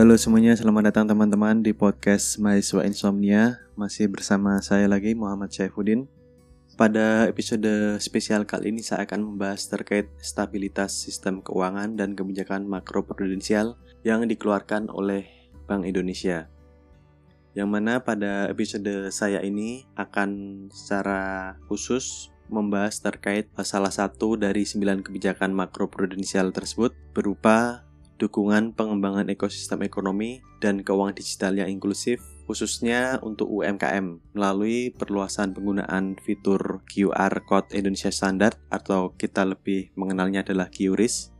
Halo semuanya, selamat datang teman-teman di podcast Mahasiswa Insomnia. Masih bersama saya lagi Muhammad Syaifuddin. Pada episode spesial kali ini saya akan membahas terkait stabilitas sistem keuangan dan kebijakan makroprudensial yang dikeluarkan oleh Bank Indonesia. Yang mana pada episode saya ini akan secara khusus membahas terkait salah satu dari sembilan kebijakan makroprudensial tersebut berupa dukungan pengembangan ekosistem ekonomi dan keuangan digital yang inklusif, khususnya untuk UMKM, melalui perluasan penggunaan fitur QR Code Indonesia Standard atau kita lebih mengenalnya adalah QRIS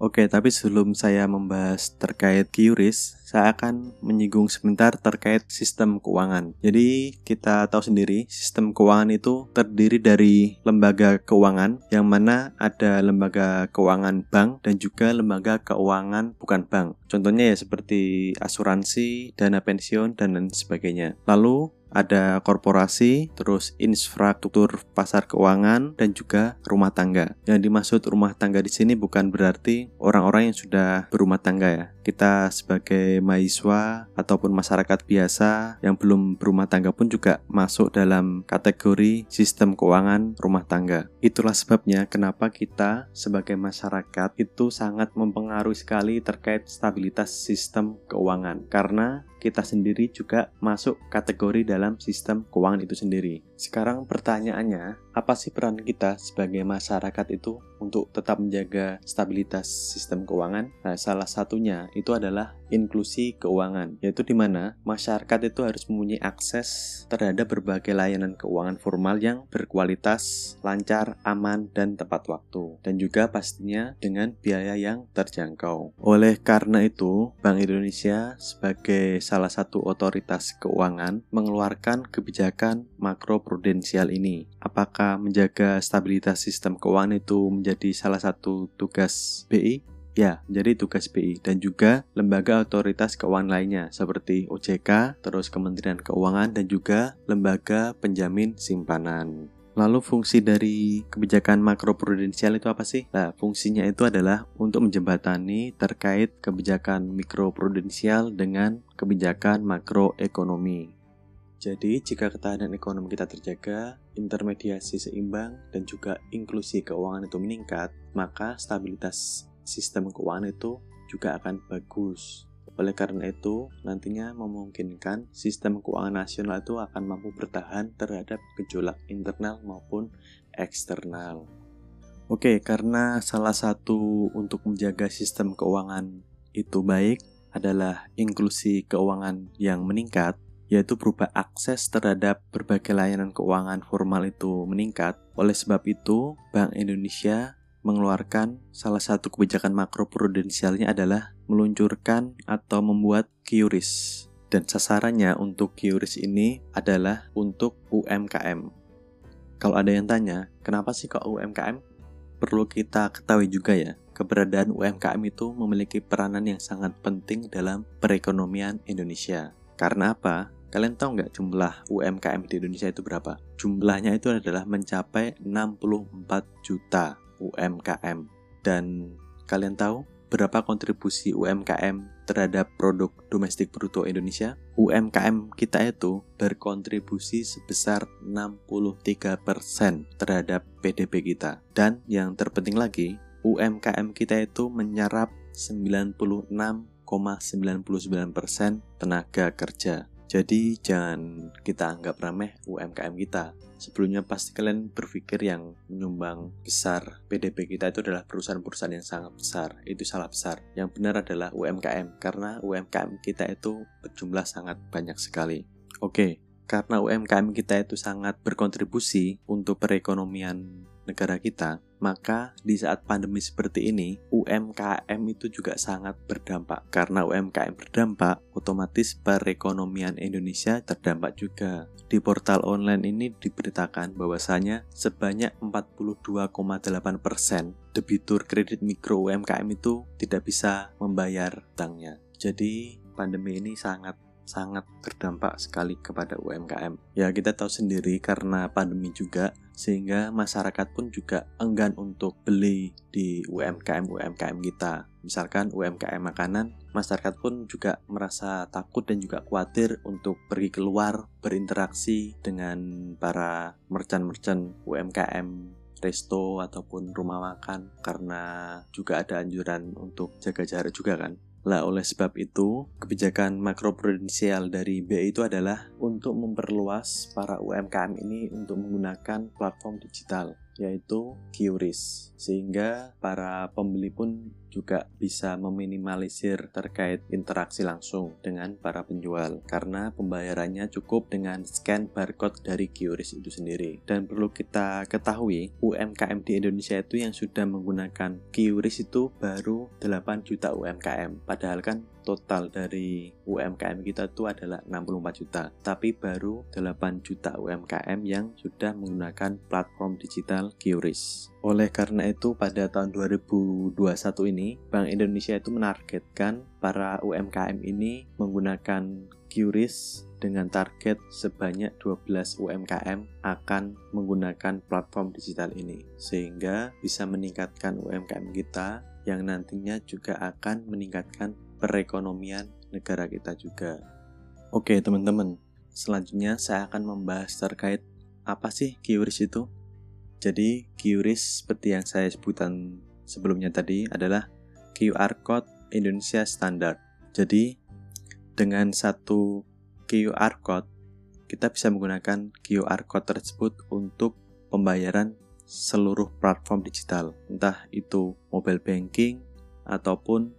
Oke, tapi sebelum saya membahas terkait QRIS, saya akan menyinggung sebentar terkait sistem keuangan. Jadi, kita tahu sendiri, sistem keuangan itu terdiri dari lembaga keuangan yang mana ada lembaga keuangan bank dan juga lembaga keuangan bukan bank. Contohnya ya seperti asuransi, dana pensiun, dan lain sebagainya. Lalu, ada korporasi, terus infrastruktur pasar keuangan, dan juga rumah tangga. Yang dimaksud rumah tangga di sini bukan berarti orang-orang yang sudah berumah tangga ya. Kita sebagai mahasiswa ataupun masyarakat biasa yang belum berumah tangga pun juga masuk dalam kategori sistem keuangan rumah tangga. Itulah sebabnya kenapa kita sebagai masyarakat itu sangat mempengaruhi sekali terkait stabilitas sistem keuangan. Karena kita sendiri juga masuk kategori dalam sistem keuangan itu sendiri. Sekarang pertanyaannya, apa sih peran kita sebagai masyarakat itu untuk tetap menjaga stabilitas sistem keuangan? Nah, salah satunya itu adalah inklusi keuangan, yaitu di mana masyarakat itu harus mempunyai akses terhadap berbagai layanan keuangan formal yang berkualitas, lancar, aman, dan tepat waktu, dan juga pastinya dengan biaya yang terjangkau. Oleh karena itu, Bank Indonesia sebagai salah satu otoritas keuangan mengeluarkan kebijakan makroprudensial ini. Apakah menjaga stabilitas sistem keuangan itu menjadi salah satu tugas BI? Ya, jadi tugas BI dan juga lembaga otoritas keuangan lainnya seperti OJK, terus Kementerian Keuangan dan juga lembaga penjamin simpanan. Lalu fungsi dari kebijakan makroprudensial itu apa sih? Nah, fungsinya itu adalah untuk menjembatani terkait kebijakan mikroprudensial dengan kebijakan makroekonomi. Jadi, jika ketahanan ekonomi kita terjaga, intermediasi seimbang, dan juga inklusi keuangan itu meningkat, maka stabilitas sistem keuangan itu juga akan bagus. Oleh karena itu, nantinya memungkinkan sistem keuangan nasional itu akan mampu bertahan terhadap gejolak internal maupun eksternal. Oke, karena salah satu untuk menjaga sistem keuangan itu baik adalah inklusi keuangan yang meningkat, yaitu berupa akses terhadap berbagai layanan keuangan formal itu meningkat. Oleh sebab itu, Bank Indonesia mengeluarkan salah satu kebijakan makroprudensialnya adalah meluncurkan atau membuat QRIS. Dan sasarannya untuk QRIS ini adalah untuk UMKM. Kalau ada yang tanya, kenapa sih kok UMKM? Perlu kita ketahui juga ya, keberadaan UMKM itu memiliki peranan yang sangat penting dalam perekonomian Indonesia. Karena apa? Kalian tahu nggak jumlah UMKM di Indonesia itu berapa? Jumlahnya itu adalah mencapai 64 juta UMKM. Dan kalian tahu berapa kontribusi UMKM terhadap produk domestik bruto Indonesia? UMKM kita itu berkontribusi sebesar 63% terhadap PDB kita. Dan yang terpenting lagi, UMKM kita itu menyerap 96,99% tenaga kerja. Jadi jangan kita anggap remeh UMKM kita. Sebelumnya pasti kalian berpikir yang menyumbang besar PDB kita itu adalah perusahaan-perusahaan yang sangat besar. Itu salah besar. Yang benar adalah UMKM karena UMKM kita itu berjumlah sangat banyak sekali. Oke, karena UMKM kita itu sangat berkontribusi untuk perekonomian negara kita, maka di saat pandemi seperti ini, UMKM itu juga sangat berdampak. Karena UMKM berdampak, otomatis perekonomian Indonesia terdampak juga. Di portal online ini diberitakan bahwasanya sebanyak 42,8% debitur kredit mikro UMKM itu tidak bisa membayar utangnya. Jadi pandemi ini sangat sangat berdampak sekali kepada UMKM. Ya kita tahu sendiri karena pandemi juga sehingga masyarakat pun juga enggan untuk beli di UMKM UMKM kita. Misalkan UMKM makanan, masyarakat pun juga merasa takut dan juga khawatir untuk pergi keluar berinteraksi dengan para merchant-merchant UMKM resto ataupun rumah makan karena juga ada anjuran untuk jaga jarak juga kan. Lah oleh sebab itu, kebijakan makroprudensial dari BI itu adalah untuk memperluas para UMKM ini untuk menggunakan platform digital yaitu QRIS sehingga para pembeli pun juga bisa meminimalisir terkait interaksi langsung dengan para penjual karena pembayarannya cukup dengan scan barcode dari QRIS itu sendiri. Dan perlu kita ketahui UMKM di Indonesia itu yang sudah menggunakan QRIS itu baru 8 juta UMKM padahal kan total dari UMKM kita itu adalah 64 juta. Tapi baru 8 juta UMKM yang sudah menggunakan platform digital QRIS oleh karena itu pada tahun 2021 ini Bank Indonesia itu menargetkan para UMKM ini menggunakan QRIS dengan target sebanyak 12 UMKM akan menggunakan platform digital ini. Sehingga bisa meningkatkan UMKM kita yang nantinya juga akan meningkatkan perekonomian negara kita juga. Oke teman-teman, selanjutnya saya akan membahas terkait apa sih QRIS itu. Jadi QRIS seperti yang saya sebutkan sebelumnya tadi adalah QR Code Indonesia Standard. Jadi dengan satu QR Code kita bisa menggunakan QR Code tersebut untuk pembayaran seluruh platform digital, entah itu mobile banking ataupun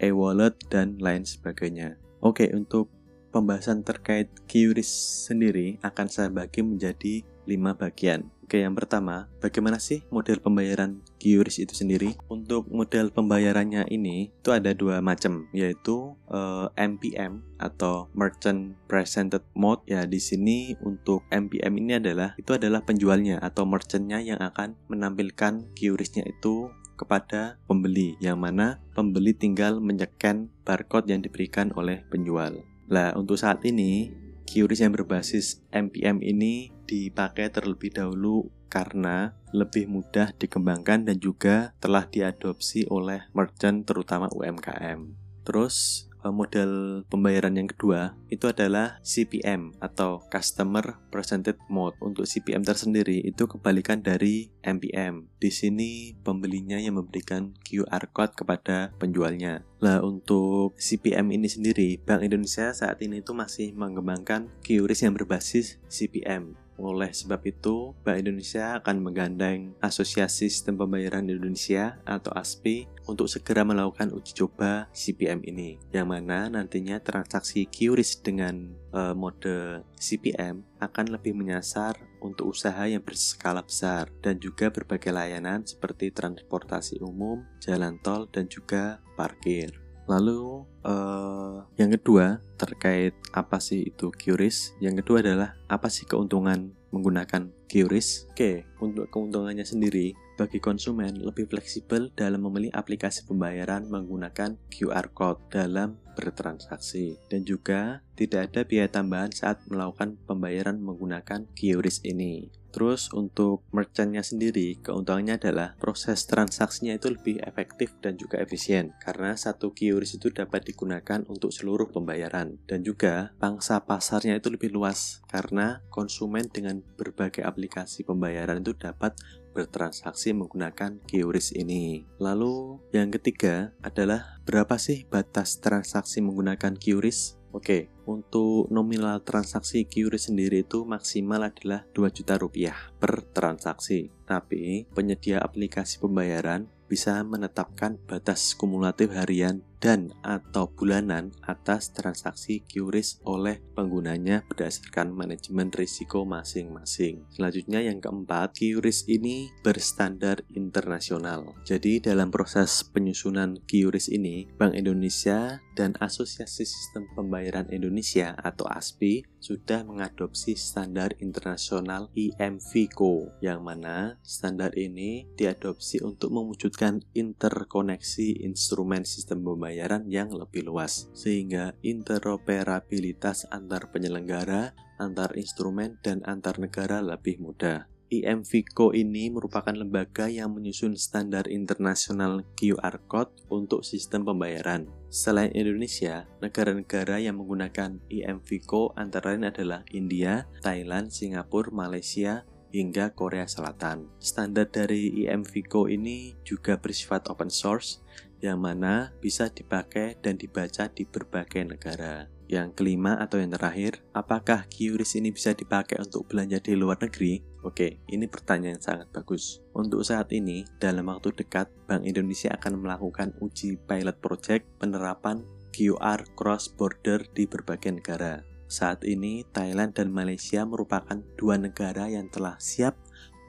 e-wallet, dan lain sebagainya. Oke, untuk pembahasan terkait QRIS sendiri akan saya bagi menjadi 5 bagian. Oke, yang pertama, bagaimana sih model pembayaran QRIS itu sendiri? Untuk model pembayarannya ini itu ada dua macam, yaitu uh, eh, MPM atau Merchant Presented Mode. Ya, di sini untuk MPM ini adalah itu adalah penjualnya atau merchantnya yang akan menampilkan QRIS-nya itu kepada pembeli, yang mana pembeli tinggal menyekan barcode yang diberikan oleh penjual. Nah, untuk saat ini, QRIS yang berbasis MPM ini dipakai terlebih dahulu karena lebih mudah dikembangkan dan juga telah diadopsi oleh merchant terutama UMKM. Terus model pembayaran yang kedua itu adalah CPM atau Customer Presented Mode. Untuk CPM tersendiri itu kebalikan dari MPM. Di sini pembelinya yang memberikan QR code kepada penjualnya. Lah untuk CPM ini sendiri, Bank Indonesia saat ini itu masih mengembangkan QRIS yang berbasis CPM oleh sebab itu, Bank Indonesia akan menggandeng Asosiasi Sistem Pembayaran Indonesia atau ASPI untuk segera melakukan uji coba CPM ini, yang mana nantinya transaksi QRIS dengan uh, mode CPM akan lebih menyasar untuk usaha yang berskala besar dan juga berbagai layanan seperti transportasi umum, jalan tol, dan juga parkir. Lalu uh, yang kedua terkait apa sih itu QRIS? Yang kedua adalah apa sih keuntungan menggunakan QRIS? Oke, untuk keuntungannya sendiri bagi konsumen lebih fleksibel dalam memilih aplikasi pembayaran menggunakan QR code dalam bertransaksi dan juga tidak ada biaya tambahan saat melakukan pembayaran menggunakan QRIS ini. Terus untuk merchantnya sendiri, keuntungannya adalah proses transaksinya itu lebih efektif dan juga efisien. Karena satu QRIS itu dapat digunakan untuk seluruh pembayaran. Dan juga pangsa pasarnya itu lebih luas. Karena konsumen dengan berbagai aplikasi pembayaran itu dapat bertransaksi menggunakan QRIS ini. Lalu yang ketiga adalah berapa sih batas transaksi menggunakan QRIS? Oke, untuk nominal transaksi QRIS sendiri itu maksimal adalah 2 juta rupiah per transaksi. Tapi penyedia aplikasi pembayaran bisa menetapkan batas kumulatif harian dan atau bulanan atas transaksi QRIS oleh penggunanya berdasarkan manajemen risiko masing-masing. Selanjutnya yang keempat, QRIS ini berstandar internasional. Jadi dalam proses penyusunan QRIS ini, Bank Indonesia dan Asosiasi Sistem Pembayaran Indonesia atau ASPI sudah mengadopsi standar internasional IMVCO yang mana standar ini diadopsi untuk mewujudkan interkoneksi instrumen sistem pembayaran pembayaran yang lebih luas, sehingga interoperabilitas antar penyelenggara, antar instrumen, dan antar negara lebih mudah. IMVICO ini merupakan lembaga yang menyusun standar internasional QR Code untuk sistem pembayaran. Selain Indonesia, negara-negara yang menggunakan IMVICO antara lain adalah India, Thailand, Singapura, Malaysia, hingga Korea Selatan. Standar dari IMVICO ini juga bersifat open source, yang mana bisa dipakai dan dibaca di berbagai negara. Yang kelima atau yang terakhir, apakah QRIS ini bisa dipakai untuk belanja di luar negeri? Oke, ini pertanyaan yang sangat bagus. Untuk saat ini, dalam waktu dekat, Bank Indonesia akan melakukan uji pilot project penerapan QR cross border di berbagai negara. Saat ini, Thailand dan Malaysia merupakan dua negara yang telah siap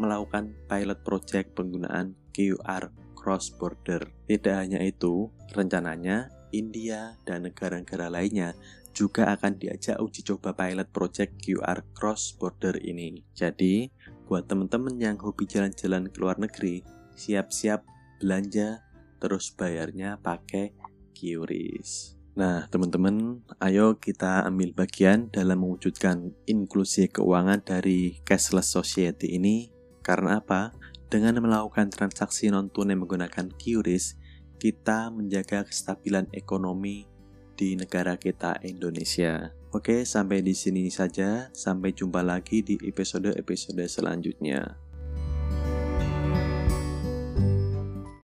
melakukan pilot project penggunaan QR cross border. Tidak hanya itu, rencananya India dan negara-negara lainnya juga akan diajak uji coba pilot project QR cross border ini. Jadi, buat teman-teman yang hobi jalan-jalan ke luar negeri, siap-siap belanja terus bayarnya pakai QRIS. Nah, teman-teman, ayo kita ambil bagian dalam mewujudkan inklusi keuangan dari cashless society ini. Karena apa? Dengan melakukan transaksi non-tunai menggunakan QRIS, kita menjaga kestabilan ekonomi di negara kita Indonesia. Oke, sampai di sini saja. Sampai jumpa lagi di episode-episode selanjutnya.